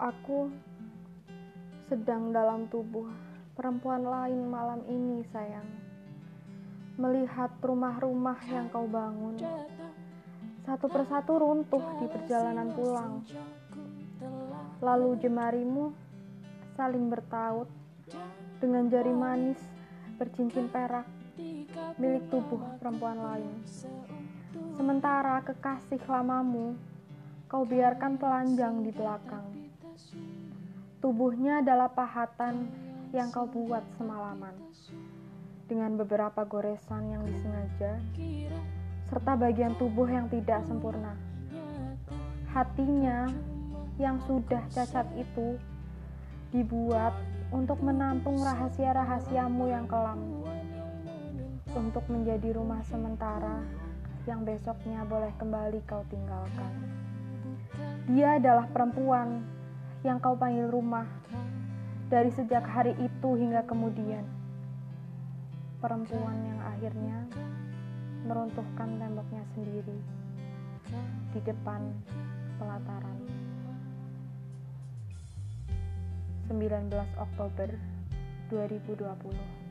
Aku sedang dalam tubuh perempuan lain malam ini, sayang. Melihat rumah-rumah yang kau bangun, satu persatu runtuh di perjalanan pulang. Lalu jemarimu saling bertaut dengan jari manis bercincin perak milik tubuh perempuan lain. Sementara kekasih lamamu kau biarkan telanjang di belakang. Tubuhnya adalah pahatan yang kau buat semalaman, dengan beberapa goresan yang disengaja, serta bagian tubuh yang tidak sempurna. Hatinya yang sudah cacat itu dibuat untuk menampung rahasia-rahasiamu yang kelam, untuk menjadi rumah sementara yang besoknya boleh kembali kau tinggalkan. Dia adalah perempuan yang kau panggil rumah dari sejak hari itu hingga kemudian. Perempuan yang akhirnya meruntuhkan temboknya sendiri di depan pelataran. 19 Oktober 2020